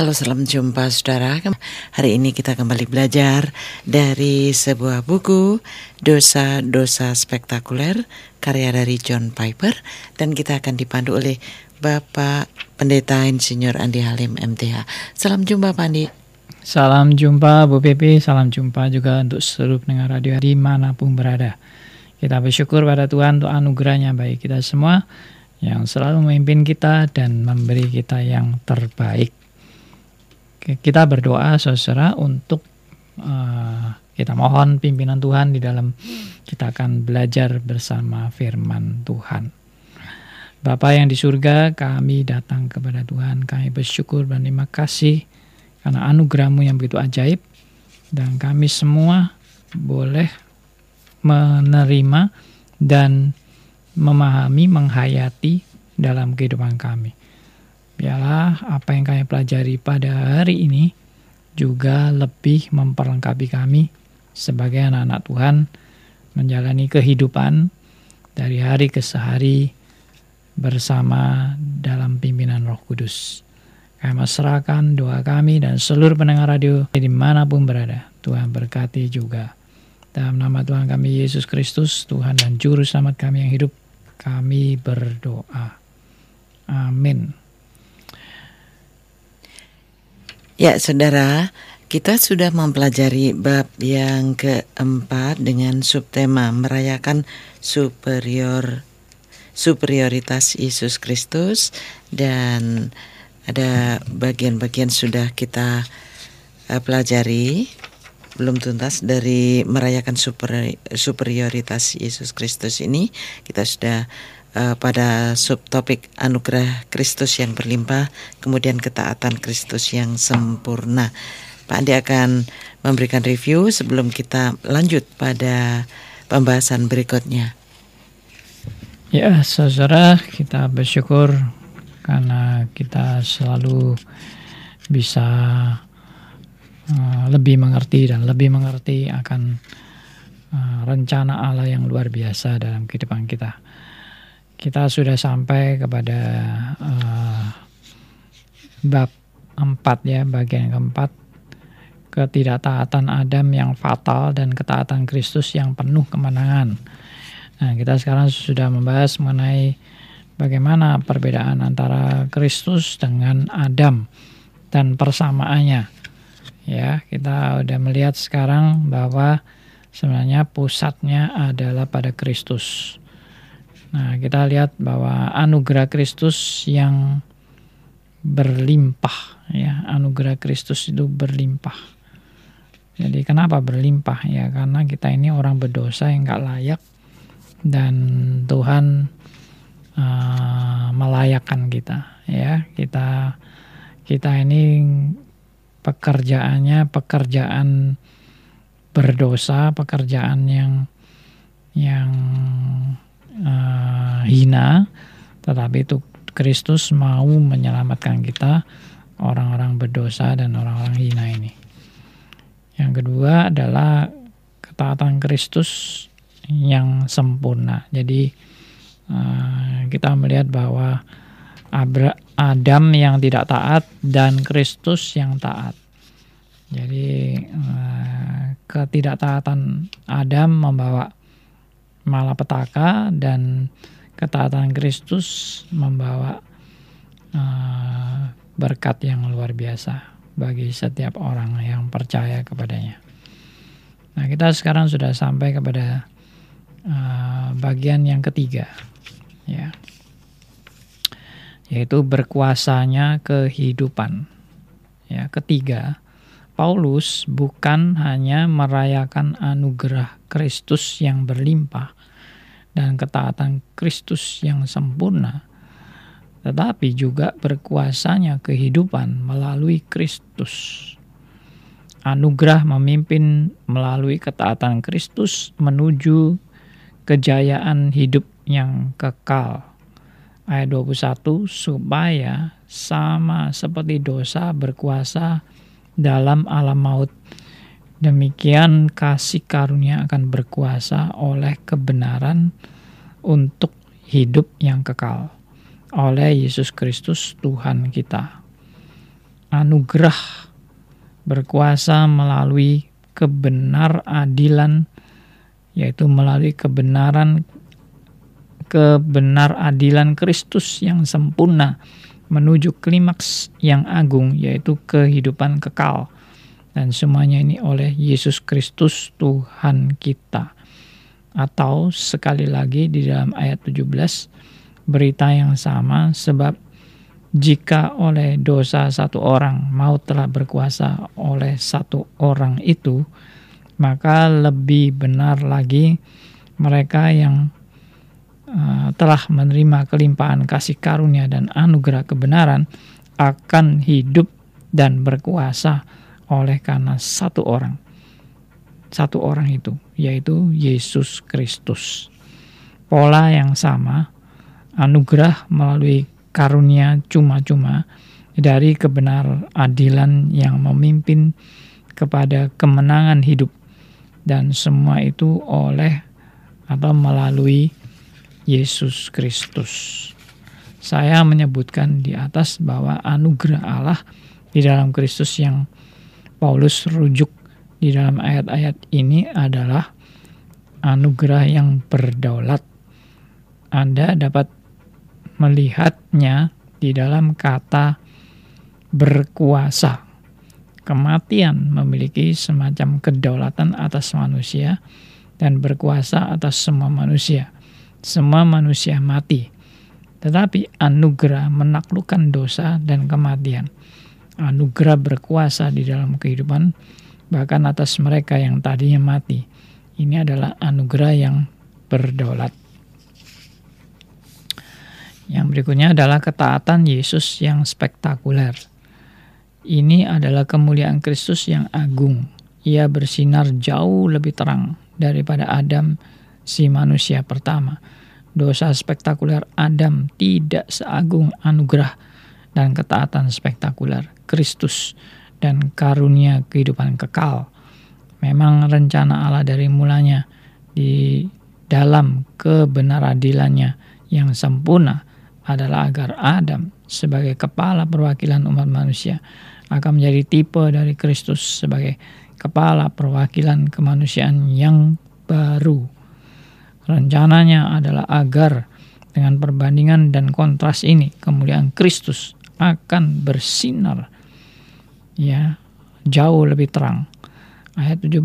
Halo, salam jumpa saudara. Hari ini kita kembali belajar dari sebuah buku Dosa-dosa Spektakuler karya dari John Piper dan kita akan dipandu oleh Bapak Pendeta Insinyur Andi Halim MTH. Salam jumpa Pak Andi. Salam jumpa Bu Pepe, salam jumpa juga untuk seluruh pendengar radio di mana pun berada. Kita bersyukur pada Tuhan untuk anugerahnya bagi kita semua yang selalu memimpin kita dan memberi kita yang terbaik kita berdoa saudara untuk uh, kita mohon pimpinan Tuhan di dalam kita akan belajar bersama firman Tuhan. Bapa yang di surga, kami datang kepada Tuhan, kami bersyukur dan terima kasih karena anugerahmu yang begitu ajaib dan kami semua boleh menerima dan memahami, menghayati dalam kehidupan kami. Biarlah apa yang kami pelajari pada hari ini juga lebih memperlengkapi kami sebagai anak-anak Tuhan menjalani kehidupan dari hari ke sehari bersama dalam pimpinan Roh Kudus. Kami serahkan doa kami dan seluruh pendengar radio di mana pun berada. Tuhan berkati juga. Dalam nama Tuhan kami Yesus Kristus, Tuhan dan Juru Selamat kami yang hidup, kami berdoa. Amin. Ya, saudara, kita sudah mempelajari bab yang keempat dengan subtema merayakan superior superioritas Yesus Kristus. Dan ada bagian-bagian sudah kita uh, pelajari belum tuntas dari merayakan super, superioritas Yesus Kristus ini. Kita sudah uh, pada subtopik anugerah Kristus yang berlimpah, kemudian ketaatan Kristus yang sempurna. Pak Andi akan memberikan review sebelum kita lanjut pada pembahasan berikutnya. Ya, saudara, kita bersyukur karena kita selalu bisa uh, lebih mengerti dan lebih mengerti akan uh, rencana Allah yang luar biasa dalam kehidupan kita kita sudah sampai kepada uh, bab 4 ya, bagian keempat ketidaktaatan Adam yang fatal dan ketaatan Kristus yang penuh kemenangan. Nah, kita sekarang sudah membahas mengenai bagaimana perbedaan antara Kristus dengan Adam dan persamaannya. Ya, kita sudah melihat sekarang bahwa sebenarnya pusatnya adalah pada Kristus. Nah, kita lihat bahwa anugerah Kristus yang berlimpah ya, anugerah Kristus itu berlimpah. Jadi kenapa berlimpah ya? Karena kita ini orang berdosa yang nggak layak dan Tuhan uh, melayakkan kita ya. Kita kita ini pekerjaannya pekerjaan berdosa, pekerjaan yang yang uh, hina, tetapi itu Kristus mau menyelamatkan kita orang-orang berdosa dan orang-orang hina ini. Yang kedua adalah ketaatan Kristus yang sempurna. Jadi uh, kita melihat bahwa Abra Adam yang tidak taat dan Kristus yang taat. Jadi uh, ketidaktaatan Adam membawa malapetaka dan ketaatan Kristus membawa uh, berkat yang luar biasa bagi setiap orang yang percaya kepadanya. Nah, kita sekarang sudah sampai kepada uh, bagian yang ketiga, ya, yaitu berkuasanya kehidupan. Ya, ketiga, Paulus bukan hanya merayakan anugerah Kristus yang berlimpah dan ketaatan Kristus yang sempurna, tetapi juga berkuasanya kehidupan melalui Kristus. Anugerah memimpin melalui ketaatan Kristus menuju kejayaan hidup yang kekal. Ayat 21 supaya sama seperti dosa berkuasa dalam alam maut. Demikian kasih karunia akan berkuasa oleh kebenaran untuk hidup yang kekal oleh Yesus Kristus Tuhan kita. anugerah berkuasa melalui kebenar adilan yaitu melalui kebenaran kebenar adilan Kristus yang sempurna menuju klimaks yang agung yaitu kehidupan kekal. Dan semuanya ini oleh Yesus Kristus Tuhan kita. Atau sekali lagi di dalam ayat 17 berita yang sama sebab jika oleh dosa satu orang maut telah berkuasa oleh satu orang itu, maka lebih benar lagi mereka yang telah menerima kelimpahan kasih karunia dan anugerah kebenaran akan hidup dan berkuasa oleh karena satu orang. Satu orang itu, yaitu Yesus Kristus. Pola yang sama, anugerah melalui karunia cuma-cuma dari kebenar adilan yang memimpin kepada kemenangan hidup dan semua itu oleh atau melalui Yesus Kristus. Saya menyebutkan di atas bahwa anugerah Allah di dalam Kristus yang Paulus rujuk di dalam ayat-ayat ini adalah anugerah yang berdaulat. Anda dapat melihatnya di dalam kata berkuasa. Kematian memiliki semacam kedaulatan atas manusia dan berkuasa atas semua manusia. Semua manusia mati, tetapi anugerah menaklukkan dosa dan kematian. Anugerah berkuasa di dalam kehidupan, bahkan atas mereka yang tadinya mati. Ini adalah anugerah yang berdaulat. Yang berikutnya adalah ketaatan Yesus yang spektakuler. Ini adalah kemuliaan Kristus yang agung. Ia bersinar jauh lebih terang daripada Adam, si manusia pertama. Dosa spektakuler Adam tidak seagung anugerah dan ketaatan spektakuler Kristus dan karunia kehidupan kekal. Memang rencana Allah dari mulanya di dalam kebenaradilannya yang sempurna adalah agar Adam sebagai kepala perwakilan umat manusia akan menjadi tipe dari Kristus sebagai kepala perwakilan kemanusiaan yang baru. Rencananya adalah agar dengan perbandingan dan kontras ini kemuliaan Kristus akan bersinar ya jauh lebih terang. Ayat 17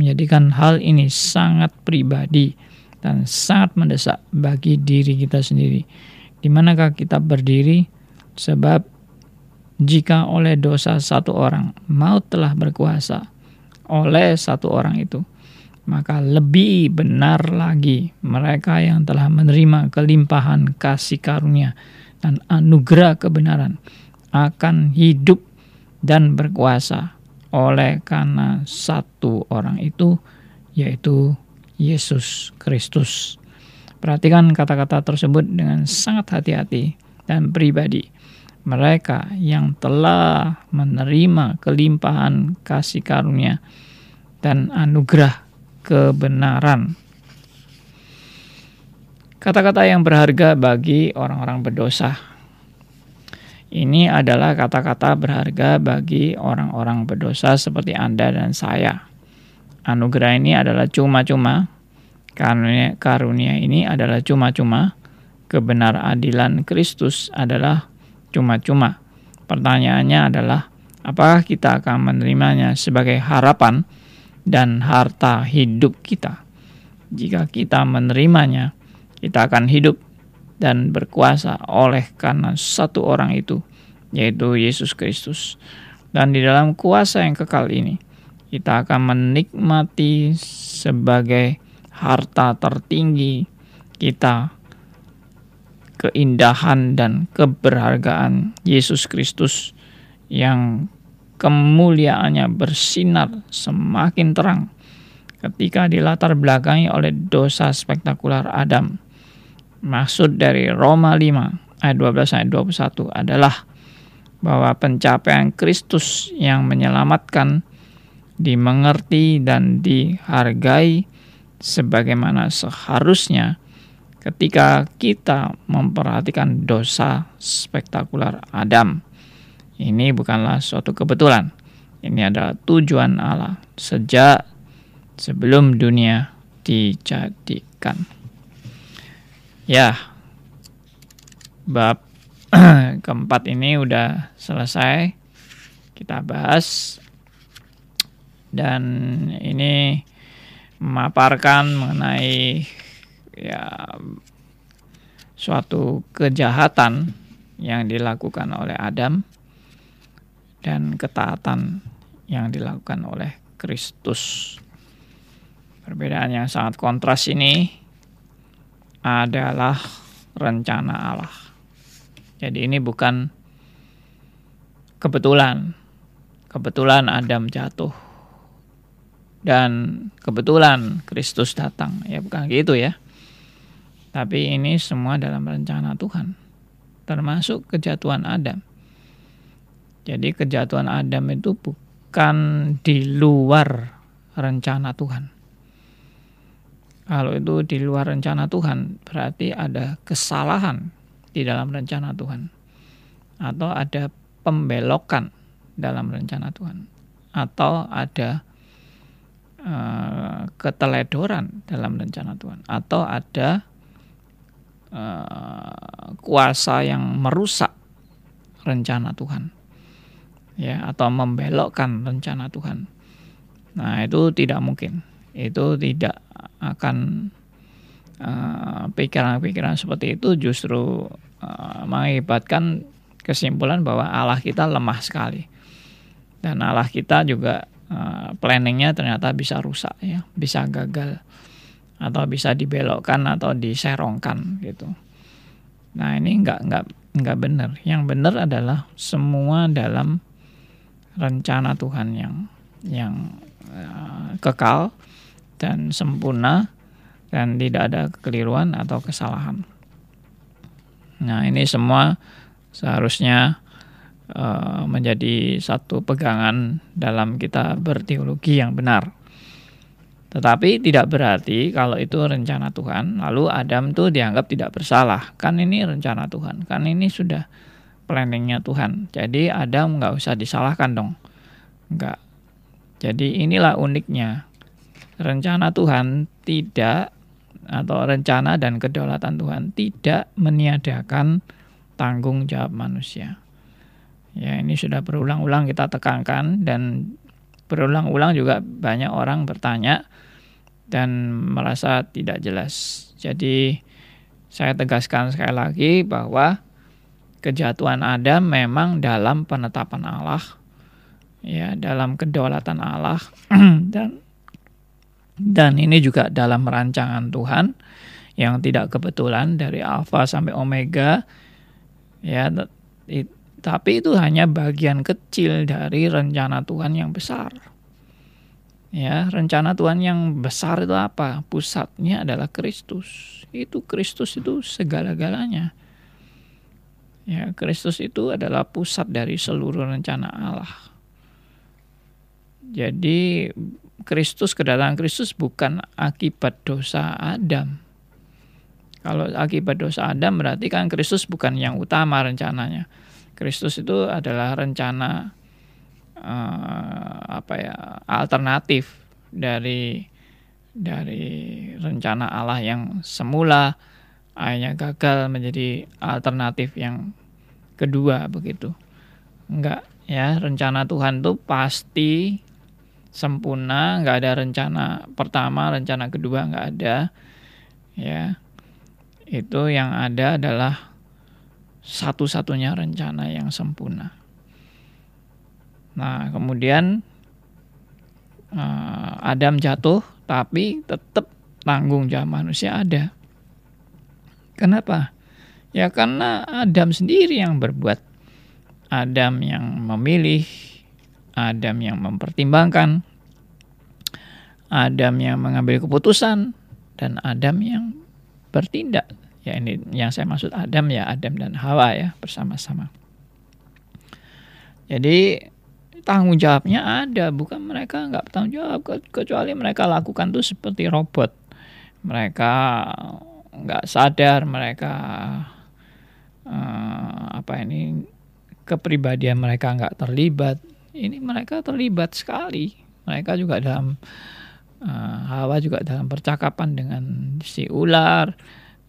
menjadikan hal ini sangat pribadi dan sangat mendesak bagi diri kita sendiri di manakah kita berdiri? Sebab jika oleh dosa satu orang maut telah berkuasa oleh satu orang itu, maka lebih benar lagi mereka yang telah menerima kelimpahan kasih karunia dan anugerah kebenaran akan hidup dan berkuasa oleh karena satu orang itu yaitu Yesus Kristus. Perhatikan kata-kata tersebut dengan sangat hati-hati dan pribadi. Mereka yang telah menerima kelimpahan kasih karunia dan anugerah kebenaran. Kata-kata yang berharga bagi orang-orang berdosa. Ini adalah kata-kata berharga bagi orang-orang berdosa seperti Anda dan saya. Anugerah ini adalah cuma-cuma Karunia, karunia ini adalah cuma-cuma, kebenar adilan Kristus adalah cuma-cuma. Pertanyaannya adalah, apakah kita akan menerimanya sebagai harapan dan harta hidup kita? Jika kita menerimanya, kita akan hidup dan berkuasa oleh karena satu orang itu, yaitu Yesus Kristus. Dan di dalam kuasa yang kekal ini, kita akan menikmati sebagai harta tertinggi kita, keindahan dan keberhargaan Yesus Kristus yang kemuliaannya bersinar semakin terang ketika dilatar belakangi oleh dosa spektakuler Adam. Maksud dari Roma 5 ayat 12 ayat 21 adalah bahwa pencapaian Kristus yang menyelamatkan dimengerti dan dihargai sebagaimana seharusnya ketika kita memperhatikan dosa spektakuler Adam Ini bukanlah suatu kebetulan. Ini adalah tujuan Allah sejak sebelum dunia dijadikan. Ya, bab keempat ini udah selesai kita bahas dan ini memaparkan mengenai ya suatu kejahatan yang dilakukan oleh Adam dan ketaatan yang dilakukan oleh Kristus. Perbedaan yang sangat kontras ini adalah rencana Allah. Jadi ini bukan kebetulan. Kebetulan Adam jatuh. Dan kebetulan Kristus datang. Ya bukan gitu ya. Tapi ini semua dalam rencana Tuhan. Termasuk kejatuhan Adam. Jadi kejatuhan Adam itu bukan di luar rencana Tuhan. Kalau itu di luar rencana Tuhan, berarti ada kesalahan di dalam rencana Tuhan, atau ada pembelokan dalam rencana Tuhan, atau ada uh, keteledoran dalam rencana Tuhan, atau ada uh, kuasa yang merusak rencana Tuhan, ya, atau membelokkan rencana Tuhan. Nah, itu tidak mungkin. Itu tidak akan eh, pikiran-pikiran uh, seperti itu justru uh, mengakibatkan kesimpulan bahwa Allah kita lemah sekali dan Allah kita juga uh, planningnya ternyata bisa rusak ya bisa gagal atau bisa dibelokkan atau diserongkan gitu nah ini nggak nggak nggak benar yang benar adalah semua dalam rencana Tuhan yang yang uh, kekal dan sempurna dan tidak ada kekeliruan atau kesalahan. Nah, ini semua seharusnya uh, menjadi satu pegangan dalam kita berteologi yang benar. Tetapi tidak berarti kalau itu rencana Tuhan, lalu Adam itu dianggap tidak bersalah. Kan ini rencana Tuhan, kan ini sudah planningnya Tuhan. Jadi Adam nggak usah disalahkan dong. Nggak. Jadi inilah uniknya rencana Tuhan tidak atau rencana dan kedaulatan Tuhan tidak meniadakan tanggung jawab manusia. Ya, ini sudah berulang-ulang kita tekankan dan berulang-ulang juga banyak orang bertanya dan merasa tidak jelas. Jadi saya tegaskan sekali lagi bahwa kejatuhan Adam memang dalam penetapan Allah ya dalam kedaulatan Allah dan dan ini juga dalam rancangan Tuhan yang tidak kebetulan dari alfa sampai omega. Ya, tapi itu hanya bagian kecil dari rencana Tuhan yang besar. Ya, rencana Tuhan yang besar itu apa? Pusatnya adalah Kristus. Itu Kristus itu segala-galanya. Ya, Kristus itu adalah pusat dari seluruh rencana Allah. Jadi Kristus, kedatangan Kristus bukan akibat dosa Adam. Kalau akibat dosa Adam berarti kan Kristus bukan yang utama rencananya. Kristus itu adalah rencana uh, apa ya alternatif dari dari rencana Allah yang semula akhirnya gagal menjadi alternatif yang kedua begitu. Enggak ya, rencana Tuhan itu pasti sempurna, nggak ada rencana pertama, rencana kedua nggak ada, ya itu yang ada adalah satu-satunya rencana yang sempurna. Nah kemudian uh, Adam jatuh, tapi tetap tanggung jawab manusia ada. Kenapa? Ya karena Adam sendiri yang berbuat. Adam yang memilih, Adam yang mempertimbangkan, Adam yang mengambil keputusan dan Adam yang bertindak. Ya ini yang saya maksud Adam ya Adam dan Hawa ya bersama-sama. Jadi tanggung jawabnya ada, bukan mereka nggak bertanggung jawab kecuali mereka lakukan tuh seperti robot. Mereka nggak sadar, mereka uh, apa ini kepribadian mereka nggak terlibat. Ini mereka terlibat sekali. Mereka juga dalam uh, Hawa juga dalam percakapan dengan si ular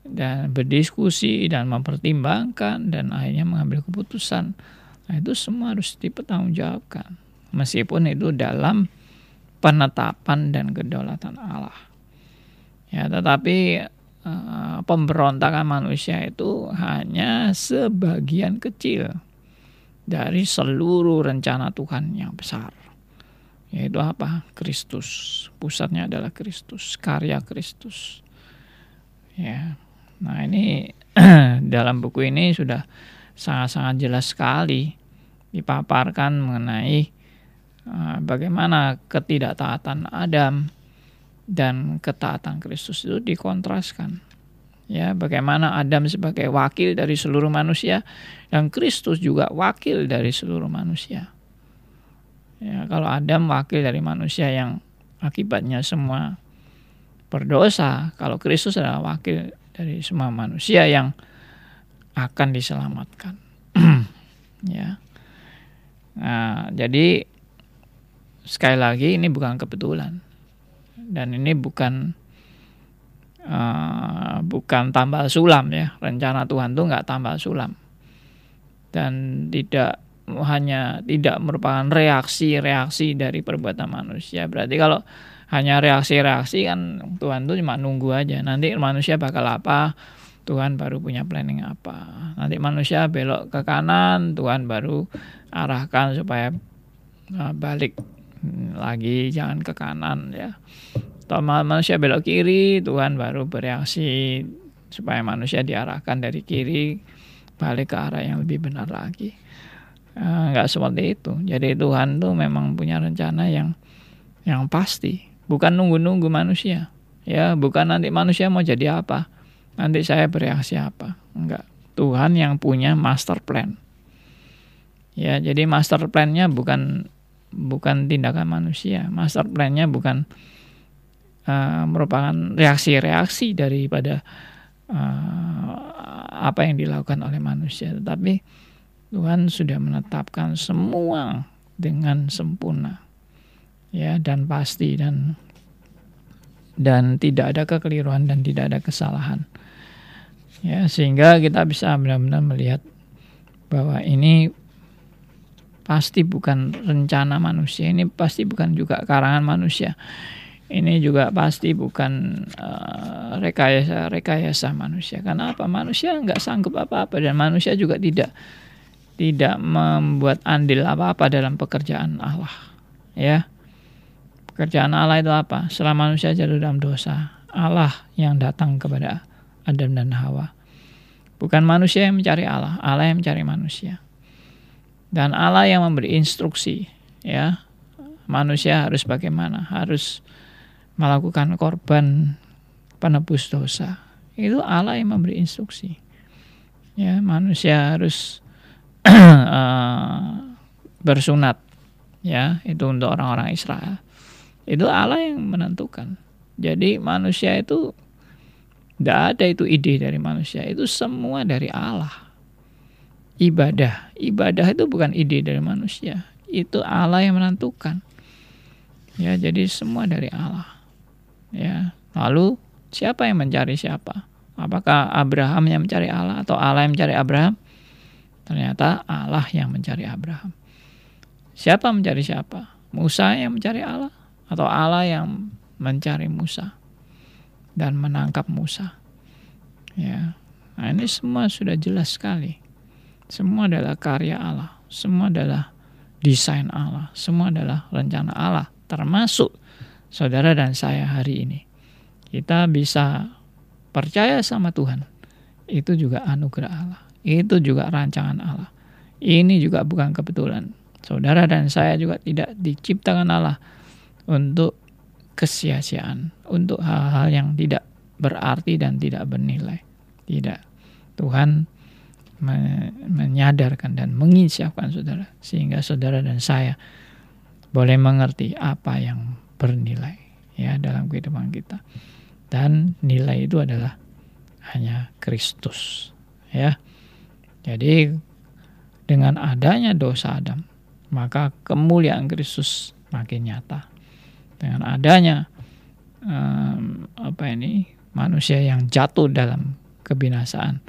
dan berdiskusi dan mempertimbangkan dan akhirnya mengambil keputusan. Nah, itu semua harus dipertanggungjawabkan. Meskipun itu dalam penetapan dan kedaulatan Allah. Ya, tetapi uh, pemberontakan manusia itu hanya sebagian kecil dari seluruh rencana Tuhan yang besar. Yaitu apa? Kristus. Pusatnya adalah Kristus, karya Kristus. Ya. Nah, ini dalam buku ini sudah sangat-sangat jelas sekali dipaparkan mengenai uh, bagaimana ketidaktaatan Adam dan ketaatan Kristus itu dikontraskan ya bagaimana Adam sebagai wakil dari seluruh manusia dan Kristus juga wakil dari seluruh manusia. Ya, kalau Adam wakil dari manusia yang akibatnya semua berdosa, kalau Kristus adalah wakil dari semua manusia yang akan diselamatkan. ya. Nah, jadi sekali lagi ini bukan kebetulan. Dan ini bukan uh, bukan tambal sulam ya. Rencana Tuhan tuh nggak tambal sulam. Dan tidak hanya tidak merupakan reaksi-reaksi dari perbuatan manusia. Berarti kalau hanya reaksi-reaksi kan Tuhan tuh cuma nunggu aja. Nanti manusia bakal apa? Tuhan baru punya planning apa. Nanti manusia belok ke kanan Tuhan baru arahkan supaya uh, balik lagi jangan ke kanan ya. Atau manusia belok kiri Tuhan baru bereaksi supaya manusia diarahkan dari kiri balik ke arah yang lebih benar lagi. Nggak seperti itu. Jadi Tuhan tuh memang punya rencana yang yang pasti. Bukan nunggu-nunggu manusia ya. Bukan nanti manusia mau jadi apa nanti saya bereaksi apa. Enggak Tuhan yang punya master plan. Ya jadi master plannya bukan bukan tindakan manusia. Master plannya bukan uh, merupakan reaksi-reaksi daripada uh, apa yang dilakukan oleh manusia, tetapi Tuhan sudah menetapkan semua dengan sempurna, ya dan pasti dan dan tidak ada kekeliruan dan tidak ada kesalahan, ya sehingga kita bisa benar-benar melihat bahwa ini pasti bukan rencana manusia, ini pasti bukan juga karangan manusia. Ini juga pasti bukan uh, rekayasa rekayasa manusia. Karena apa? Manusia nggak sanggup apa-apa dan manusia juga tidak tidak membuat andil apa-apa dalam pekerjaan Allah ya. Pekerjaan Allah itu apa? Setelah manusia jatuh dalam dosa Allah yang datang kepada Adam dan Hawa. Bukan manusia yang mencari Allah Allah yang mencari manusia dan Allah yang memberi instruksi ya manusia harus bagaimana harus melakukan korban penebus dosa. Itu Allah yang memberi instruksi. Ya, manusia harus uh, bersunat. Ya, itu untuk orang-orang Israel. Itu Allah yang menentukan. Jadi manusia itu tidak ada itu ide dari manusia, itu semua dari Allah. Ibadah, ibadah itu bukan ide dari manusia, itu Allah yang menentukan. Ya, jadi semua dari Allah. Ya, lalu siapa yang mencari siapa? Apakah Abraham yang mencari Allah atau Allah yang mencari Abraham? Ternyata Allah yang mencari Abraham. Siapa mencari siapa? Musa yang mencari Allah atau Allah yang mencari Musa dan menangkap Musa? Ya. Nah, ini semua sudah jelas sekali. Semua adalah karya Allah, semua adalah desain Allah, semua adalah rencana Allah, termasuk saudara dan saya hari ini. Kita bisa percaya sama Tuhan. Itu juga anugerah Allah. Itu juga rancangan Allah. Ini juga bukan kebetulan. Saudara dan saya juga tidak diciptakan Allah untuk kesia-siaan, untuk hal-hal yang tidak berarti dan tidak bernilai. Tidak. Tuhan menyadarkan dan menginsyafkan saudara sehingga saudara dan saya boleh mengerti apa yang bernilai ya dalam kehidupan kita. Dan nilai itu adalah hanya Kristus ya. Jadi dengan adanya dosa Adam, maka kemuliaan Kristus makin nyata. Dengan adanya um, apa ini manusia yang jatuh dalam kebinasaan,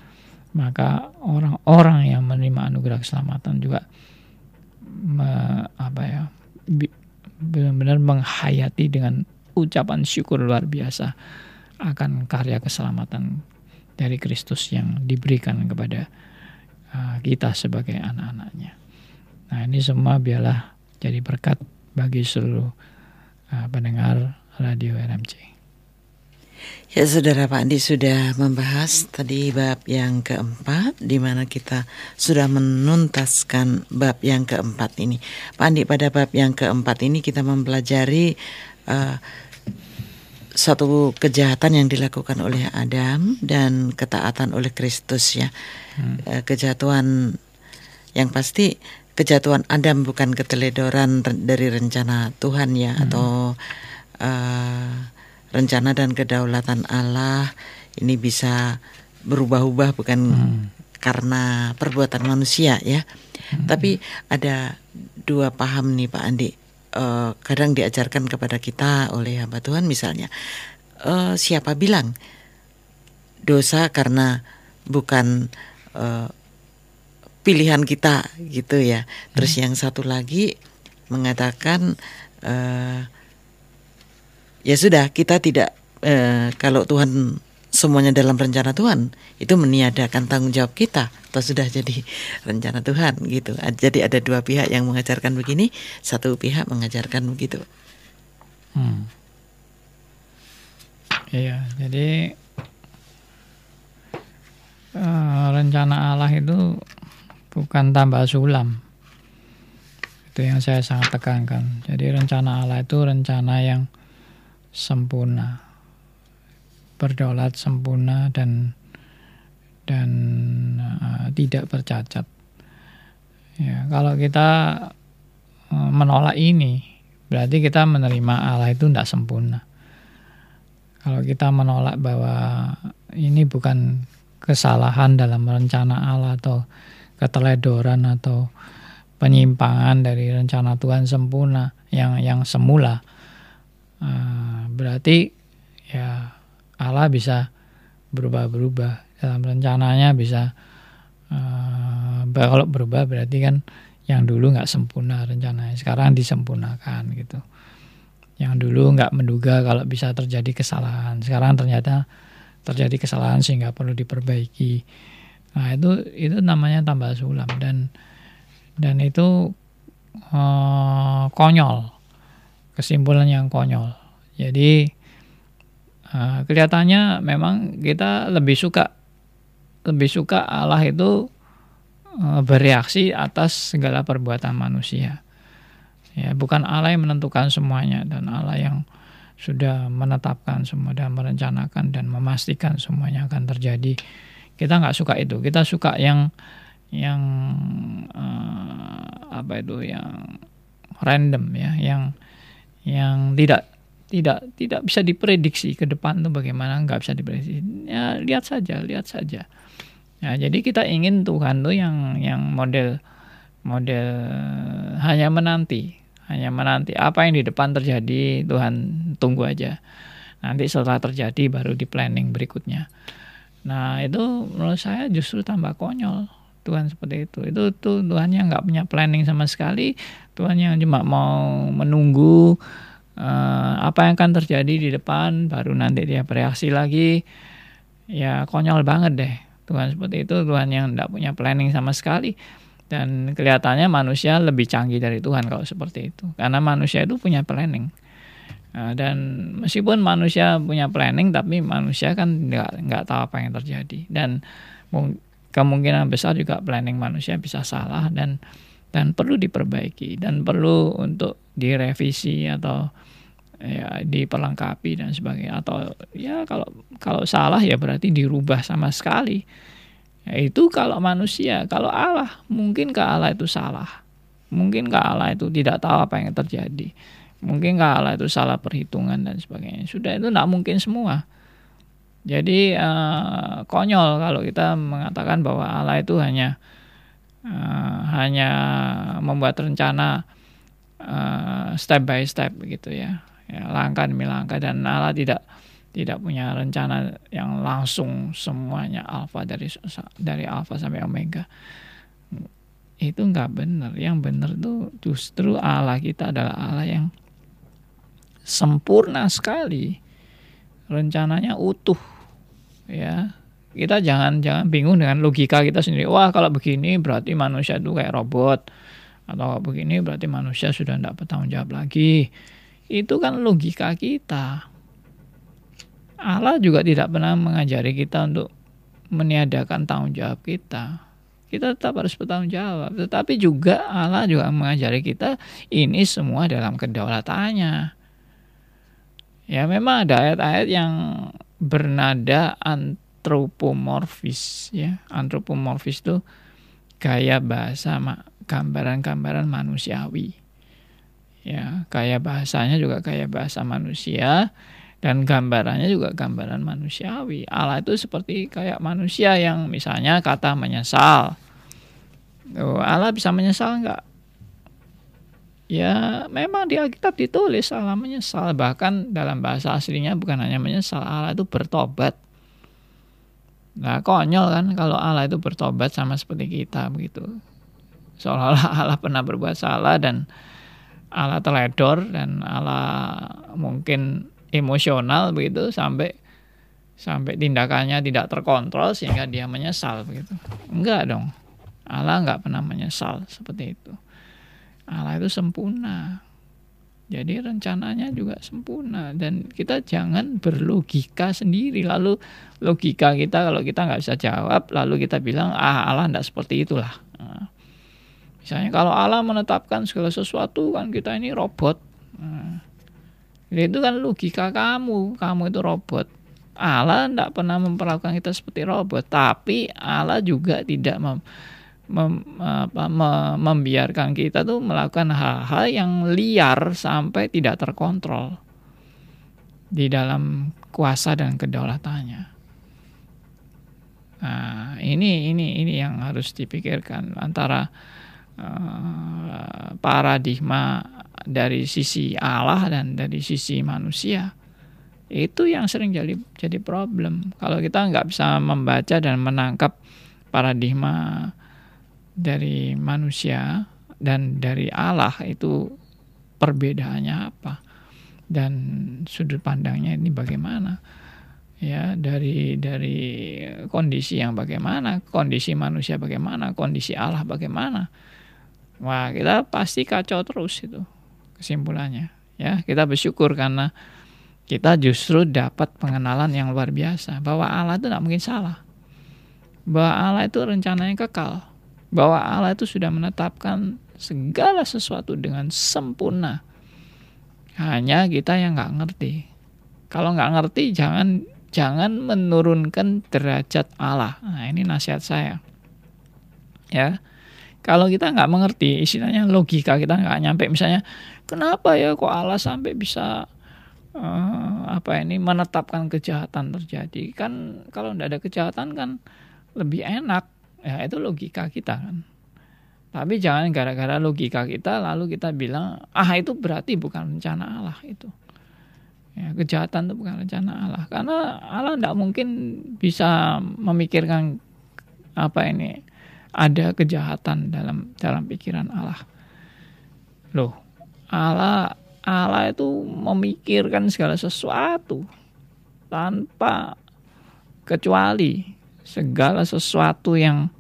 maka orang-orang yang menerima anugerah keselamatan juga me, apa ya benar-benar menghayati dengan ucapan syukur luar biasa akan karya keselamatan dari Kristus yang diberikan kepada kita sebagai anak-anaknya. Nah ini semua biarlah jadi berkat bagi seluruh uh, pendengar radio RMC. Ya saudara Pak Andi sudah membahas tadi bab yang keempat di mana kita sudah menuntaskan bab yang keempat ini. Pak Andi pada bab yang keempat ini kita mempelajari uh, satu kejahatan yang dilakukan oleh Adam dan ketaatan oleh Kristus ya. Hmm. Eh, kejatuhan yang pasti kejatuhan Adam bukan keteledoran dari rencana Tuhan ya hmm. atau uh, rencana dan kedaulatan Allah ini bisa berubah-ubah bukan hmm. karena perbuatan manusia ya. Hmm. Tapi ada dua paham nih Pak Andi uh, kadang diajarkan kepada kita oleh hamba Tuhan misalnya uh, siapa bilang dosa karena bukan uh, pilihan kita gitu ya terus hmm. yang satu lagi mengatakan uh, ya sudah kita tidak uh, kalau Tuhan semuanya dalam rencana Tuhan itu meniadakan tanggung jawab kita atau sudah jadi rencana Tuhan gitu. Jadi ada dua pihak yang mengajarkan begini, satu pihak mengajarkan begitu. Hmm. Iya, jadi uh, rencana Allah itu bukan tambah sulam. Itu yang saya sangat tekankan. Jadi rencana Allah itu rencana yang sempurna berdaulat sempurna dan dan uh, tidak bercacat. Ya, kalau kita uh, menolak ini, berarti kita menerima Allah itu tidak sempurna. Kalau kita menolak bahwa ini bukan kesalahan dalam rencana Allah atau keteledoran atau penyimpangan dari rencana Tuhan sempurna yang yang semula, uh, berarti ya Allah bisa berubah-berubah. Dalam rencananya bisa uh, kalau berubah berarti kan yang dulu nggak sempurna rencananya. Sekarang disempurnakan gitu. Yang dulu nggak menduga kalau bisa terjadi kesalahan. Sekarang ternyata terjadi kesalahan sehingga perlu diperbaiki. Nah itu itu namanya tambah sulam dan dan itu uh, konyol kesimpulan yang konyol jadi Nah, kelihatannya memang kita lebih suka lebih suka Allah itu uh, bereaksi atas segala perbuatan manusia. Ya, bukan Allah yang menentukan semuanya dan Allah yang sudah menetapkan semua dan merencanakan dan memastikan semuanya akan terjadi. Kita nggak suka itu. Kita suka yang yang uh, apa itu yang random ya, yang yang tidak tidak tidak bisa diprediksi ke depan tuh bagaimana nggak bisa diprediksi. Ya lihat saja lihat saja. Ya jadi kita ingin Tuhan tuh yang yang model model hanya menanti hanya menanti apa yang di depan terjadi Tuhan tunggu aja. Nanti setelah terjadi baru di planning berikutnya. Nah itu menurut saya justru tambah konyol Tuhan seperti itu. Itu tuh Tuhan yang nggak punya planning sama sekali Tuhan yang cuma mau menunggu uh, apa yang akan terjadi di depan baru nanti dia bereaksi lagi. Ya konyol banget deh. Tuhan seperti itu Tuhan yang tidak punya planning sama sekali. Dan kelihatannya manusia lebih canggih dari Tuhan kalau seperti itu. Karena manusia itu punya planning. Uh, dan meskipun manusia punya planning tapi manusia kan nggak nggak tahu apa yang terjadi. Dan kemungkinan besar juga planning manusia bisa salah dan dan perlu diperbaiki dan perlu untuk direvisi atau ya diperlengkapi dan sebagainya. Atau ya kalau kalau salah ya berarti dirubah sama sekali. Ya, itu kalau manusia kalau Allah mungkin ke Allah itu salah. Mungkin ke Allah itu tidak tahu apa yang terjadi. Mungkin ke Allah itu salah perhitungan dan sebagainya. Sudah itu tidak mungkin semua. Jadi uh, konyol kalau kita mengatakan bahwa Allah itu hanya uh, hanya membuat rencana uh, step by step gitu ya. ya langkah demi langkah. Dan Allah tidak tidak punya rencana yang langsung semuanya alfa dari dari alfa sampai omega. Itu nggak benar. Yang benar tuh justru Allah kita adalah Allah yang sempurna sekali. Rencananya utuh ya kita jangan jangan bingung dengan logika kita sendiri wah kalau begini berarti manusia itu kayak robot atau begini berarti manusia sudah tidak bertanggung jawab lagi itu kan logika kita Allah juga tidak pernah mengajari kita untuk meniadakan tanggung jawab kita. Kita tetap harus bertanggung jawab. Tetapi juga Allah juga mengajari kita ini semua dalam kedaulatannya. Ya memang ada ayat-ayat yang bernada antropomorfis ya. Antropomorfis itu gaya bahasa gambaran-gambaran manusiawi. Ya, gaya bahasanya juga gaya bahasa manusia dan gambarannya juga gambaran manusiawi. Allah itu seperti kayak manusia yang misalnya kata menyesal. Oh, Allah bisa menyesal enggak? Ya memang di Alkitab ditulis Allah menyesal. Bahkan dalam bahasa aslinya bukan hanya menyesal, Allah itu bertobat. Nah konyol kan kalau Allah itu bertobat sama seperti kita begitu. Seolah-olah Allah pernah berbuat salah dan Allah teledor dan Allah mungkin emosional begitu sampai sampai tindakannya tidak terkontrol sehingga dia menyesal begitu. Enggak dong. Allah enggak pernah menyesal seperti itu. Allah itu sempurna. Jadi rencananya juga sempurna dan kita jangan berlogika sendiri lalu logika kita kalau kita nggak bisa jawab lalu kita bilang ah Allah tidak seperti itulah. Nah, misalnya kalau Allah menetapkan segala sesuatu kan kita ini robot. Nah, itu kan logika kamu, kamu itu robot. Allah tidak pernah memperlakukan kita seperti robot, tapi Allah juga tidak mem, mem, apa, mem, membiarkan kita tuh melakukan hal-hal yang liar sampai tidak terkontrol di dalam kuasa dan kedaulatannya. Nah, ini ini ini yang harus dipikirkan antara uh, paradigma dari sisi Allah dan dari sisi manusia itu yang sering jadi jadi problem kalau kita nggak bisa membaca dan menangkap paradigma dari manusia dan dari Allah itu perbedaannya apa? Dan sudut pandangnya ini bagaimana? Ya dari dari kondisi yang bagaimana? Kondisi manusia bagaimana? Kondisi Allah bagaimana? Wah kita pasti kacau terus itu kesimpulannya. Ya kita bersyukur karena kita justru dapat pengenalan yang luar biasa bahwa Allah itu tidak mungkin salah. Bahwa Allah itu rencananya kekal bahwa Allah itu sudah menetapkan segala sesuatu dengan sempurna. Hanya kita yang nggak ngerti. Kalau nggak ngerti jangan jangan menurunkan derajat Allah. Nah ini nasihat saya. Ya. Kalau kita nggak mengerti istilahnya logika kita nggak nyampe. Misalnya kenapa ya kok Allah sampai bisa uh, apa ini menetapkan kejahatan terjadi? Kan kalau tidak ada kejahatan kan lebih enak ya itu logika kita kan. Tapi jangan gara-gara logika kita lalu kita bilang ah itu berarti bukan rencana Allah itu. Ya, kejahatan itu bukan rencana Allah. Karena Allah tidak mungkin bisa memikirkan apa ini ada kejahatan dalam dalam pikiran Allah. Loh Allah Allah itu memikirkan segala sesuatu tanpa kecuali segala sesuatu yang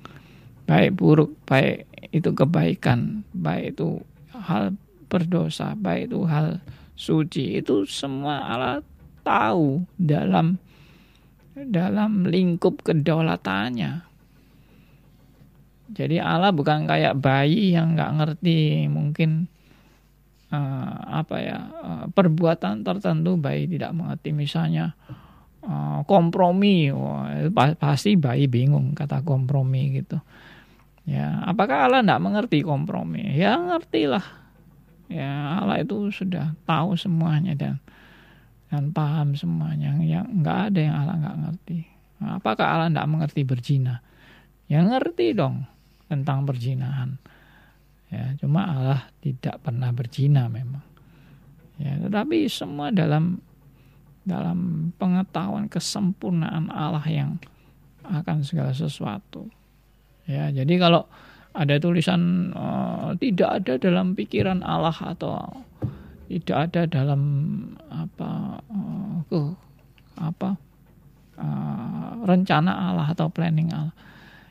baik buruk, baik itu kebaikan, baik itu hal berdosa, baik itu hal suci, itu semua Allah tahu dalam dalam lingkup kedaulatannya. Jadi Allah bukan kayak bayi yang nggak ngerti mungkin uh, apa ya uh, perbuatan tertentu bayi tidak mengerti misalnya uh, kompromi. Wah, pasti bayi bingung kata kompromi gitu. Ya apakah Allah tidak mengerti kompromi? Ya ngerti lah ya Allah itu sudah tahu semuanya dan dan paham semuanya. Yang nggak ada yang Allah nggak ngerti. Apakah Allah tidak mengerti berzina? Ya ngerti dong tentang perjinahan. Ya, cuma Allah tidak pernah berzina memang. Ya, tetapi semua dalam dalam pengetahuan kesempurnaan Allah yang akan segala sesuatu. Ya, jadi kalau ada tulisan uh, tidak ada dalam pikiran Allah atau tidak ada dalam apa uh, apa uh, rencana Allah atau planning Allah.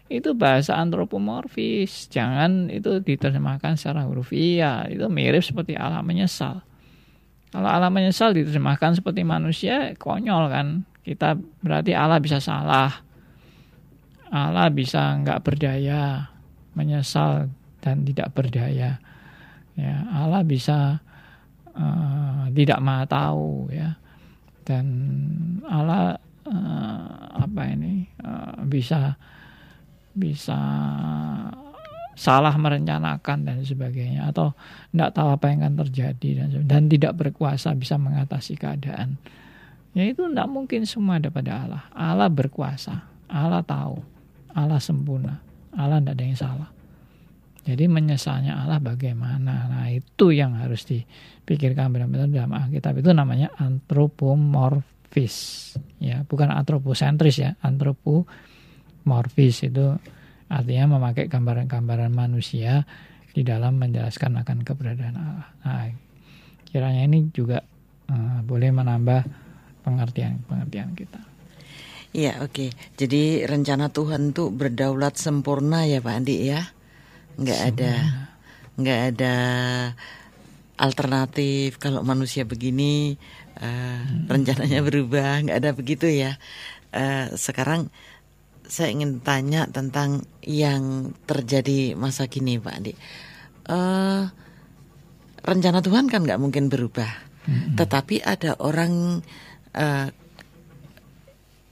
Itu bahasa antropomorfis. Jangan itu diterjemahkan secara hurufiah itu mirip seperti Allah menyesal kalau Allah menyesal diterjemahkan seperti manusia konyol kan. Kita berarti Allah bisa salah. Allah bisa nggak berdaya menyesal dan tidak berdaya. Ya Allah bisa uh, tidak maha tahu ya. Dan Allah uh, apa ini uh, bisa bisa salah merencanakan dan sebagainya atau tidak tahu apa yang akan terjadi dan dan tidak berkuasa bisa mengatasi keadaan. Ya itu tidak mungkin semua ada pada Allah. Allah berkuasa Allah tahu Allah sempurna Allah tidak ada yang salah. Jadi menyesalnya Allah bagaimana? Nah itu yang harus dipikirkan benar-benar dalam Alkitab. Itu namanya antropomorfis, ya bukan antroposentris ya, antropomorfis itu artinya memakai gambaran-gambaran manusia di dalam menjelaskan akan keberadaan Allah. Nah kiranya ini juga uh, boleh menambah pengertian-pengertian kita. Iya oke. Okay. Jadi rencana Tuhan itu berdaulat sempurna ya Pak Andi ya nggak ada nggak ada alternatif kalau manusia begini uh, hmm. rencananya berubah nggak ada begitu ya uh, sekarang saya ingin tanya tentang yang terjadi masa kini Pak Andi. Uh, rencana Tuhan kan nggak mungkin berubah. Hmm. tetapi ada orang uh,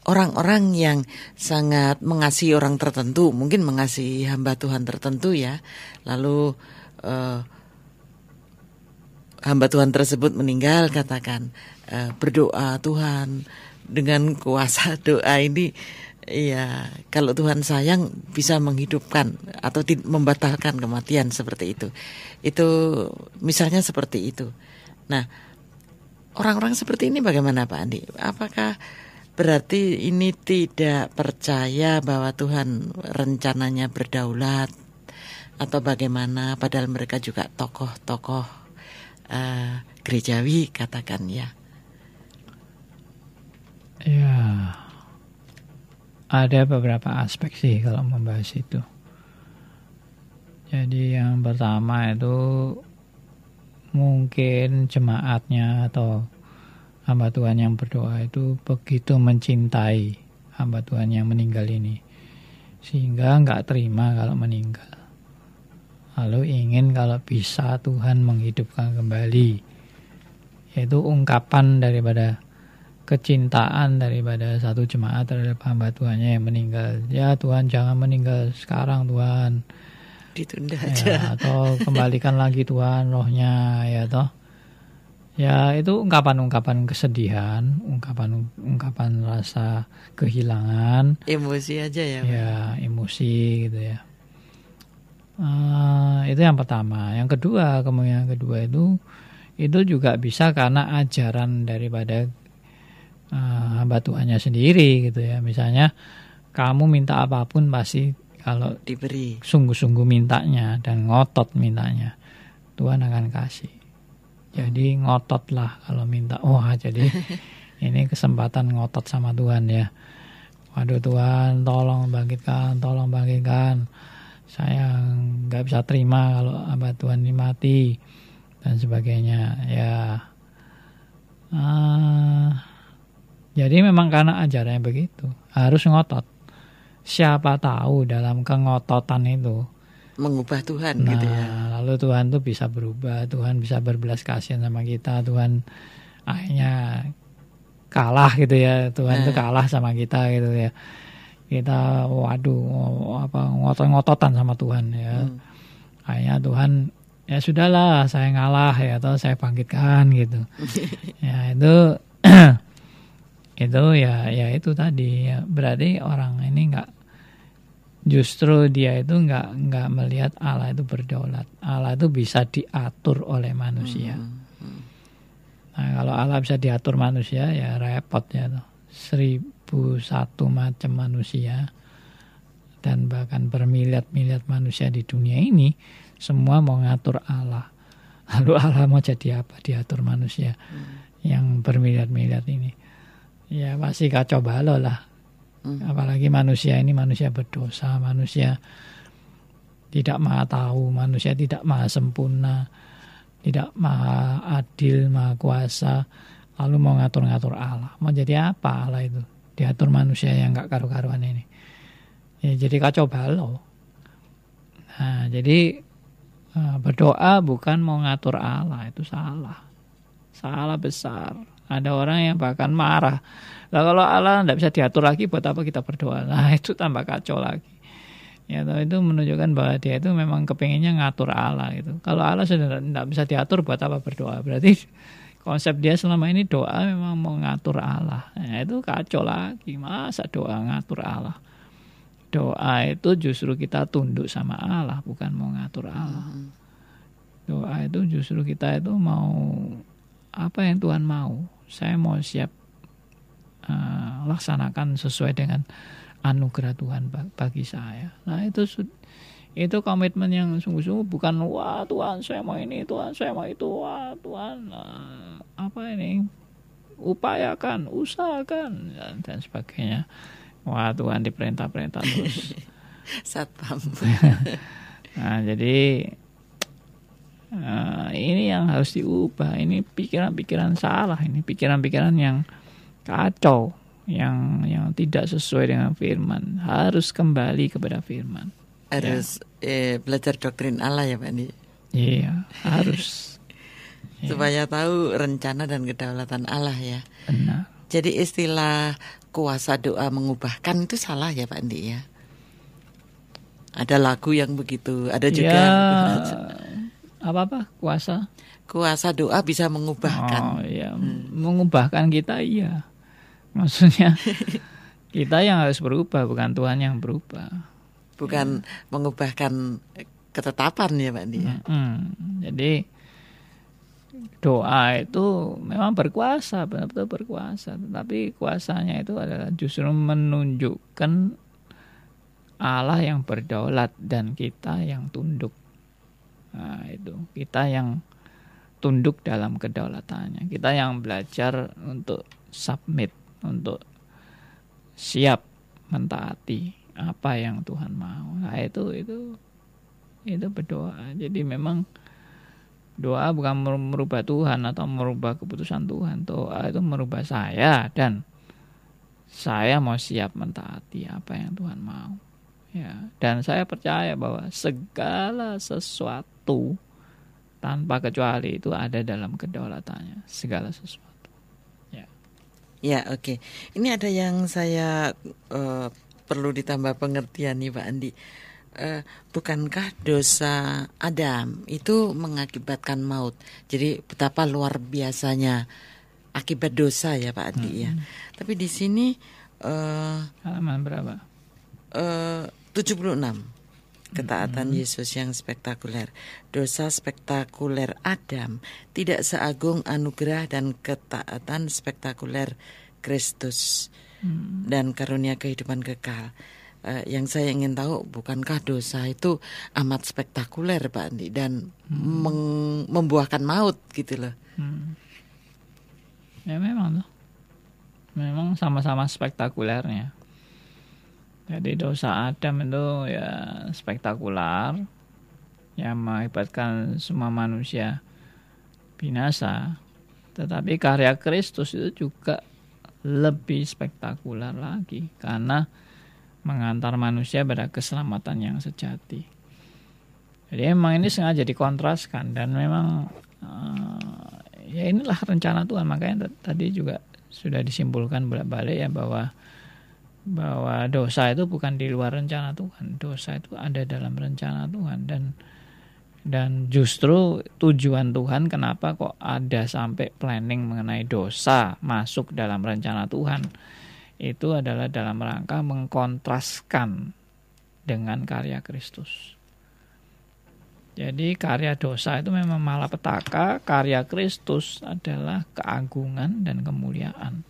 orang-orang yang sangat mengasihi orang tertentu, mungkin mengasihi hamba Tuhan tertentu ya, lalu uh, hamba Tuhan tersebut meninggal, katakan uh, berdoa Tuhan dengan kuasa doa ini, ya kalau Tuhan sayang bisa menghidupkan atau membatalkan kematian seperti itu, itu misalnya seperti itu. Nah, orang-orang seperti ini bagaimana Pak Andi? Apakah Berarti ini tidak percaya bahwa Tuhan rencananya berdaulat atau bagaimana padahal mereka juga tokoh-tokoh uh, gerejawi katakan ya. Ya. Ada beberapa aspek sih kalau membahas itu. Jadi yang pertama itu mungkin jemaatnya atau hamba Tuhan yang berdoa itu begitu mencintai hamba Tuhan yang meninggal ini. Sehingga nggak terima kalau meninggal. Lalu ingin kalau bisa Tuhan menghidupkan kembali. Yaitu ungkapan daripada kecintaan daripada satu jemaat terhadap hamba Tuhannya yang meninggal ya Tuhan jangan meninggal sekarang Tuhan ditunda ya, aja atau kembalikan lagi Tuhan rohnya ya toh Ya itu ungkapan-ungkapan kesedihan, ungkapan-ungkapan rasa kehilangan. Emosi aja ya. Ya emosi gitu ya. Uh, itu yang pertama. Yang kedua, kemungkinan kedua itu itu juga bisa karena ajaran daripada uh, hamba Tuhannya sendiri gitu ya. Misalnya kamu minta apa pun pasti kalau diberi sungguh-sungguh mintanya dan ngotot mintanya Tuhan akan kasih jadi ngotot lah kalau minta. Wah, jadi ini kesempatan ngotot sama Tuhan ya. Waduh Tuhan, tolong bangkitkan, tolong bangkitkan. Saya nggak bisa terima kalau abad Tuhan ini mati dan sebagainya. Ya, uh, jadi memang karena ajarannya begitu, harus ngotot. Siapa tahu dalam kengototan itu mengubah Tuhan nah, gitu ya. Lalu Tuhan tuh bisa berubah, Tuhan bisa berbelas kasihan sama kita, Tuhan akhirnya kalah gitu ya, Tuhan nah. tuh kalah sama kita gitu ya. Kita waduh apa ngotot-ngototan sama Tuhan ya. Hmm. Akhirnya Tuhan ya sudahlah saya ngalah ya atau saya bangkitkan gitu. ya itu itu ya ya itu tadi ya berarti orang ini nggak justru dia itu nggak nggak melihat Allah itu berdaulat. Allah itu bisa diatur oleh manusia. Hmm. Nah, kalau Allah bisa diatur manusia ya repot ya tuh. Seribu satu macam manusia dan bahkan bermiliat-miliat manusia di dunia ini semua mau ngatur Allah. Lalu Allah mau jadi apa? Diatur manusia hmm. yang bermiliat-miliat ini. Ya pasti kacau balau lah Hmm. Apalagi manusia ini manusia berdosa, manusia tidak maha tahu, manusia tidak maha sempurna, tidak maha adil, maha kuasa, lalu mau ngatur-ngatur Allah. Mau jadi apa Allah itu? Diatur manusia yang gak karu-karuan ini. Ya, jadi kacau balau. Nah, jadi eh, berdoa bukan mau ngatur Allah, itu salah. Salah besar. Ada orang yang bahkan marah Nah kalau Allah tidak bisa diatur lagi, buat apa kita berdoa? Nah itu tambah kacau lagi. Ya, itu menunjukkan bahwa dia itu memang kepinginnya ngatur Allah itu. Kalau Allah sudah tidak bisa diatur, buat apa berdoa? Berarti konsep dia selama ini doa memang mau ngatur Allah. Nah, itu kacau lagi. Masa doa ngatur Allah? Doa itu justru kita tunduk sama Allah, bukan mau ngatur Allah. Hmm. Doa itu justru kita itu mau apa yang Tuhan mau. Saya mau siap uh, laksanakan sesuai dengan anugerah Tuhan bagi saya. Nah itu itu komitmen yang sungguh-sungguh bukan wah Tuhan saya mau ini Tuhan saya mau itu. Wah Tuhan uh, apa ini? Upayakan usahakan dan sebagainya. Wah Tuhan diperintah-perintah terus. Satpam. Nah jadi uh, ini yang harus diubah. Ini pikiran-pikiran salah. Ini pikiran-pikiran yang kacau yang yang tidak sesuai dengan firman. Harus kembali kepada firman. Harus ya. eh, belajar doktrin Allah ya Pak Andi. Iya harus. Supaya tahu rencana dan kedaulatan Allah ya. Benar. Jadi istilah kuasa doa mengubahkan itu salah ya Pak Andi ya? Ada lagu yang begitu ada juga ya, apa apa kuasa kuasa doa bisa mengubahkan oh iya hmm. mengubahkan kita iya Maksudnya kita yang harus berubah, bukan Tuhan yang berubah. Bukan ya. mengubahkan ketetapan ya Pak Andi. Hmm, hmm. Jadi doa itu memang berkuasa, benar-benar berkuasa. Tetapi kuasanya itu adalah justru menunjukkan Allah yang berdaulat dan kita yang tunduk. Nah, itu kita yang tunduk dalam kedaulatannya. Kita yang belajar untuk submit untuk siap mentaati apa yang Tuhan mau. Nah, itu itu itu berdoa. Jadi memang doa bukan merubah Tuhan atau merubah keputusan Tuhan. Doa itu merubah saya dan saya mau siap mentaati apa yang Tuhan mau. Ya, dan saya percaya bahwa segala sesuatu tanpa kecuali itu ada dalam kedaulatannya, segala sesuatu. Ya, oke. Okay. Ini ada yang saya uh, perlu ditambah pengertian nih Pak Andi. Uh, bukankah dosa Adam itu mengakibatkan maut? Jadi betapa luar biasanya akibat dosa ya Pak Andi ya. hmm. ya. Tapi di sini uh, halaman berapa? Uh, 76 ketaatan hmm. Yesus yang spektakuler. Dosa spektakuler Adam tidak seagung anugerah dan ketaatan spektakuler Kristus hmm. dan karunia kehidupan kekal. Uh, yang saya ingin tahu bukankah dosa itu amat spektakuler Pak Andi dan hmm. membuahkan maut gitu loh. Hmm. Ya memang tuh. Memang sama-sama spektakulernya. Jadi dosa Adam itu ya spektakuler yang mengakibatkan semua manusia binasa. Tetapi karya Kristus itu juga lebih spektakuler lagi karena mengantar manusia pada keselamatan yang sejati. Jadi emang ini sengaja dikontraskan dan memang uh, ya inilah rencana Tuhan makanya tadi juga sudah disimpulkan bolak-balik ya bahwa bahwa dosa itu bukan di luar rencana Tuhan. Dosa itu ada dalam rencana Tuhan dan dan justru tujuan Tuhan kenapa kok ada sampai planning mengenai dosa masuk dalam rencana Tuhan itu adalah dalam rangka mengkontraskan dengan karya Kristus. Jadi karya dosa itu memang malapetaka, karya Kristus adalah keagungan dan kemuliaan.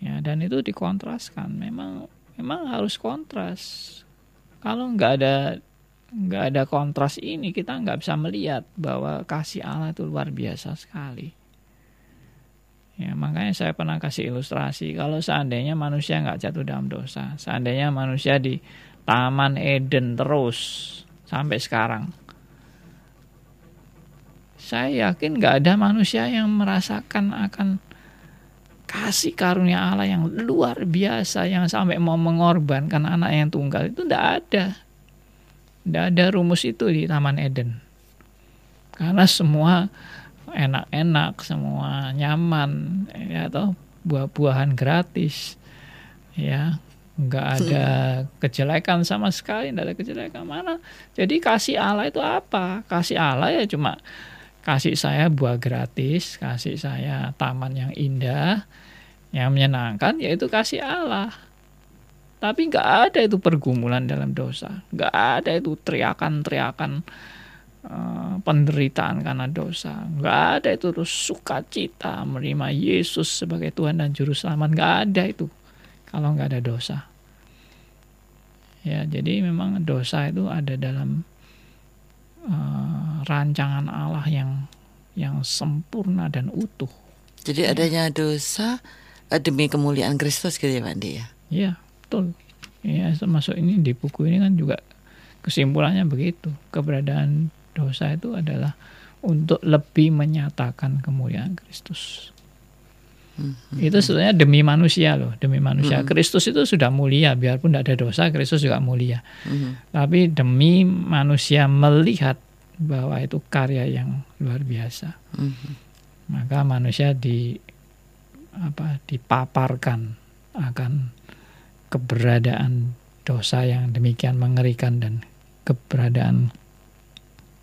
Ya, dan itu dikontraskan. Memang memang harus kontras. Kalau nggak ada nggak ada kontras ini kita nggak bisa melihat bahwa kasih Allah itu luar biasa sekali. Ya, makanya saya pernah kasih ilustrasi kalau seandainya manusia nggak jatuh dalam dosa, seandainya manusia di Taman Eden terus sampai sekarang, saya yakin nggak ada manusia yang merasakan akan kasih karunia Allah yang luar biasa yang sampai mau mengorbankan anak yang tunggal itu tidak ada, tidak ada rumus itu di Taman Eden, karena semua enak-enak, semua nyaman, ya atau buah-buahan gratis, ya nggak ada kejelekan sama sekali, nggak ada kejelekan mana. Jadi kasih Allah itu apa? Kasih Allah ya cuma kasih saya buah gratis, kasih saya taman yang indah, yang menyenangkan, yaitu kasih Allah. Tapi nggak ada itu pergumulan dalam dosa, nggak ada itu teriakan-teriakan Eh, penderitaan karena dosa. Nggak ada itu terus sukacita menerima Yesus sebagai Tuhan dan Juru Selamat. Nggak ada itu kalau nggak ada dosa. Ya, jadi memang dosa itu ada dalam uh, rancangan Allah yang yang sempurna dan utuh. Jadi ya. adanya dosa eh, demi kemuliaan Kristus gitu ya Pak Andi ya? Iya, betul. Ya, termasuk ini di buku ini kan juga kesimpulannya begitu. Keberadaan dosa itu adalah untuk lebih menyatakan kemuliaan Kristus. Hmm. Itu sebenarnya demi manusia loh, demi manusia. Hmm. Kristus itu sudah mulia, biarpun tidak ada dosa, Kristus juga mulia. Hmm. Tapi demi manusia melihat bahwa itu karya yang luar biasa, hmm. maka manusia di apa dipaparkan akan keberadaan dosa yang demikian mengerikan dan keberadaan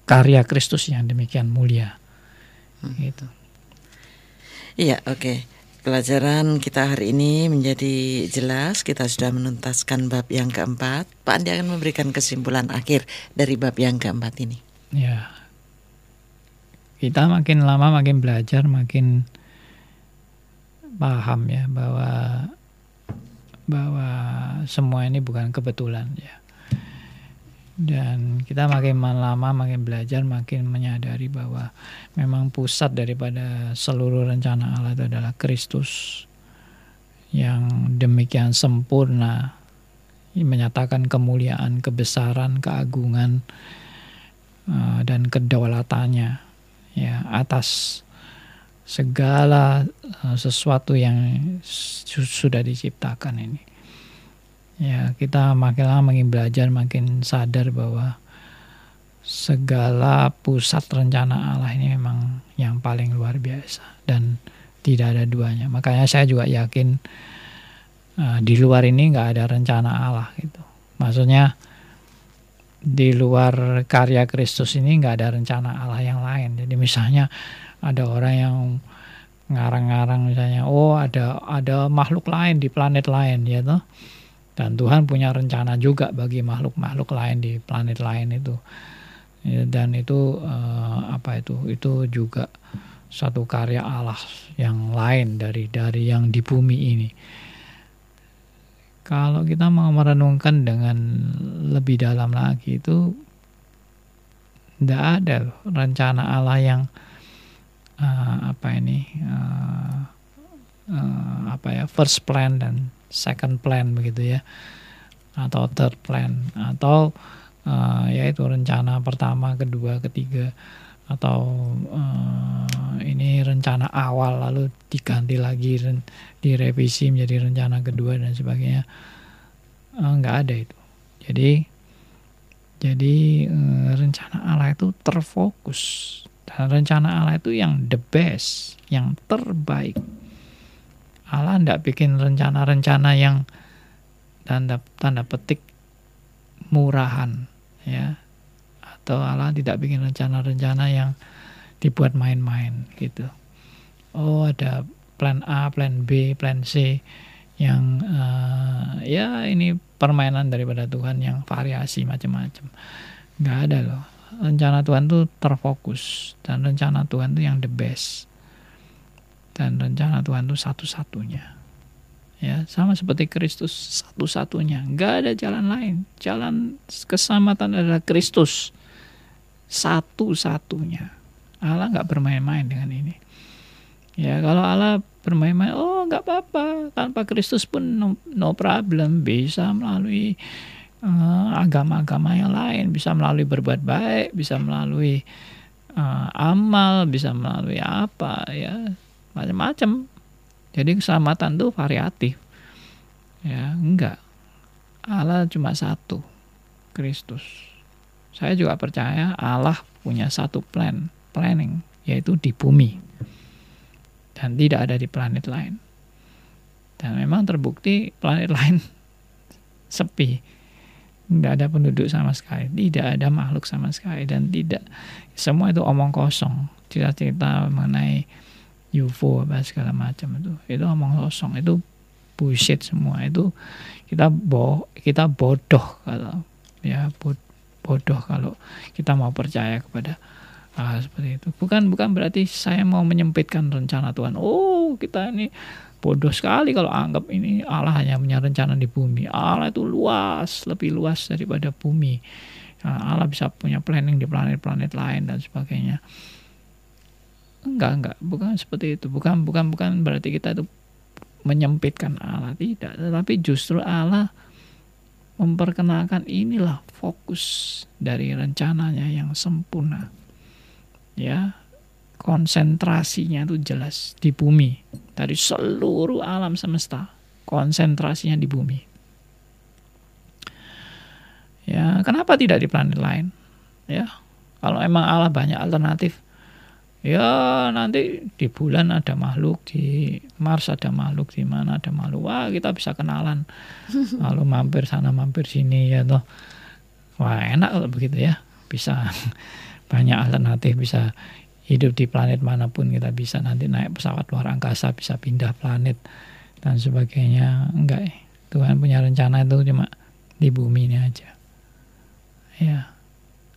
karya Kristus yang demikian mulia. Hmm. Gitu. Iya, oke. Okay. Pelajaran kita hari ini menjadi jelas. Kita sudah menuntaskan bab yang keempat. Pak Andi akan memberikan kesimpulan akhir dari bab yang keempat ini. Ya, kita makin lama makin belajar, makin paham ya bahwa bahwa semua ini bukan kebetulan ya dan kita makin lama makin belajar makin menyadari bahwa memang pusat daripada seluruh rencana Allah itu adalah Kristus yang demikian sempurna menyatakan kemuliaan, kebesaran, keagungan uh, dan kedaulatannya ya atas segala uh, sesuatu yang sudah diciptakan ini ya kita makin lama makin belajar makin sadar bahwa segala pusat rencana Allah ini memang yang paling luar biasa dan tidak ada duanya. Makanya saya juga yakin uh, di luar ini nggak ada rencana Allah gitu. Maksudnya di luar karya Kristus ini nggak ada rencana Allah yang lain. Jadi misalnya ada orang yang ngarang-ngarang misalnya oh ada ada makhluk lain di planet lain ya toh dan Tuhan punya rencana juga bagi makhluk-makhluk lain di planet lain itu. Ya, dan itu uh, apa itu? Itu juga satu karya Allah yang lain dari dari yang di bumi ini. Kalau kita mau merenungkan dengan lebih dalam lagi itu tidak ada rencana Allah yang uh, apa ini uh, uh, apa ya first plan dan second plan begitu ya. Atau third plan. Atau uh, yaitu rencana pertama, kedua, ketiga. Atau uh, ini rencana awal lalu diganti lagi direvisi menjadi rencana kedua dan sebagainya. Uh, nggak ada itu. Jadi jadi uh, rencana Allah itu terfokus. Dan rencana Allah itu yang the best yang terbaik Allah tidak bikin rencana-rencana yang tanda tanda petik murahan ya atau Allah tidak bikin rencana-rencana yang dibuat main-main gitu oh ada plan A plan B plan C yang uh, ya ini permainan daripada Tuhan yang variasi macam-macam. Nggak ada loh. Rencana Tuhan tuh terfokus dan rencana Tuhan tuh yang the best. Dan rencana Tuhan tuh satu-satunya. Ya, sama seperti Kristus satu-satunya. Nggak ada jalan lain. Jalan keselamatan adalah Kristus satu-satunya. Allah nggak bermain-main dengan ini. Ya, kalau Allah bermain-main, oh nggak apa-apa. Tanpa Kristus pun no, no problem. Bisa melalui uh, agama-agama yang lain. Bisa melalui berbuat baik. Bisa melalui uh, amal. Bisa melalui apa ya. Macam-macam jadi keselamatan itu variatif. Ya, enggak. Allah cuma satu, Kristus. Saya juga percaya Allah punya satu plan, planning, yaitu di bumi. Dan tidak ada di planet lain. Dan memang terbukti planet lain sepi. Tidak ada penduduk sama sekali, tidak ada makhluk sama sekali, dan tidak semua itu omong kosong. Cerita-cerita mengenai UFO apa segala macam itu. Itu omong kosong itu bullshit semua. Itu kita bo kita bodoh kalau ya bodoh kalau kita mau percaya kepada hal seperti itu. Bukan bukan berarti saya mau menyempitkan rencana Tuhan. Oh kita ini bodoh sekali kalau anggap ini Allah hanya punya rencana di bumi. Allah itu luas lebih luas daripada bumi. Nah, Allah bisa punya planning di planet-planet lain dan sebagainya Enggak, enggak, bukan seperti itu. Bukan bukan bukan berarti kita itu menyempitkan Allah tidak, tetapi justru Allah memperkenalkan inilah fokus dari rencananya yang sempurna. Ya, konsentrasinya itu jelas di bumi dari seluruh alam semesta. Konsentrasinya di bumi. Ya, kenapa tidak di planet lain? Ya, kalau emang Allah banyak alternatif, ya nanti di bulan ada makhluk di Mars ada makhluk di mana ada makhluk. Wah kita bisa kenalan. Lalu mampir sana mampir sini ya toh. Wah enak kalau begitu ya. Bisa banyak alternatif bisa hidup di planet mana pun kita bisa. Nanti naik pesawat luar angkasa bisa pindah planet dan sebagainya. Enggak eh. Tuhan punya rencana itu cuma di bumi ini aja. Ya.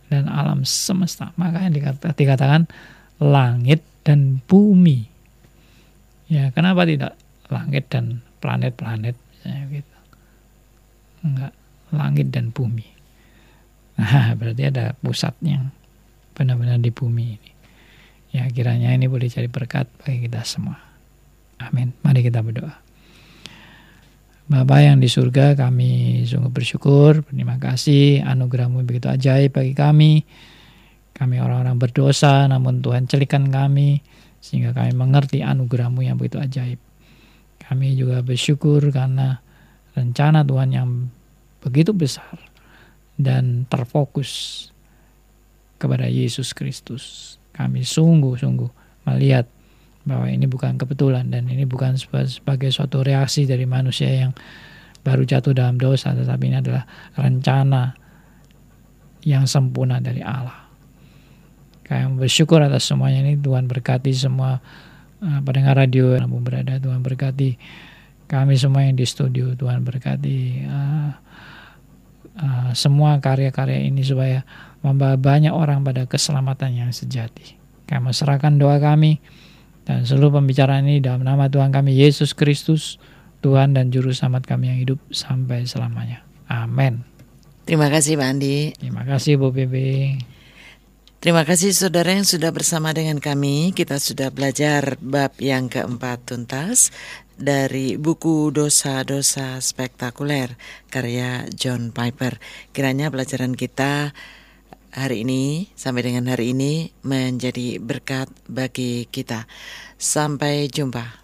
Dan alam semesta. Makanya dikata, dikatakan langit dan bumi. Ya, kenapa tidak langit dan planet-planet ya, gitu. Enggak, langit dan bumi. Nah, berarti ada pusatnya benar-benar di bumi ini. Ya, kiranya ini boleh jadi berkat bagi kita semua. Amin. Mari kita berdoa. Bapak yang di surga, kami sungguh bersyukur, terima kasih, anugerahmu begitu ajaib bagi kami. Kami orang-orang berdosa, namun Tuhan celikan kami sehingga kami mengerti anugerahmu yang begitu ajaib. Kami juga bersyukur karena rencana Tuhan yang begitu besar dan terfokus kepada Yesus Kristus. Kami sungguh-sungguh melihat bahwa ini bukan kebetulan dan ini bukan sebagai suatu reaksi dari manusia yang baru jatuh dalam dosa, tetapi ini adalah rencana yang sempurna dari Allah. Kami bersyukur atas semuanya ini Tuhan berkati semua uh, pendengar radio yang berada Tuhan berkati kami semua yang di studio Tuhan berkati uh, uh, semua karya-karya ini supaya membawa banyak orang pada keselamatan yang sejati. Kami serahkan doa kami dan seluruh pembicaraan ini dalam nama Tuhan kami Yesus Kristus, Tuhan dan Juru Selamat kami yang hidup sampai selamanya. Amin. Terima kasih Pak Andi. Terima kasih Bu Bebe. Terima kasih saudara yang sudah bersama dengan kami. Kita sudah belajar bab yang keempat tuntas dari buku Dosa-Dosa Spektakuler karya John Piper. Kiranya pelajaran kita hari ini sampai dengan hari ini menjadi berkat bagi kita. Sampai jumpa.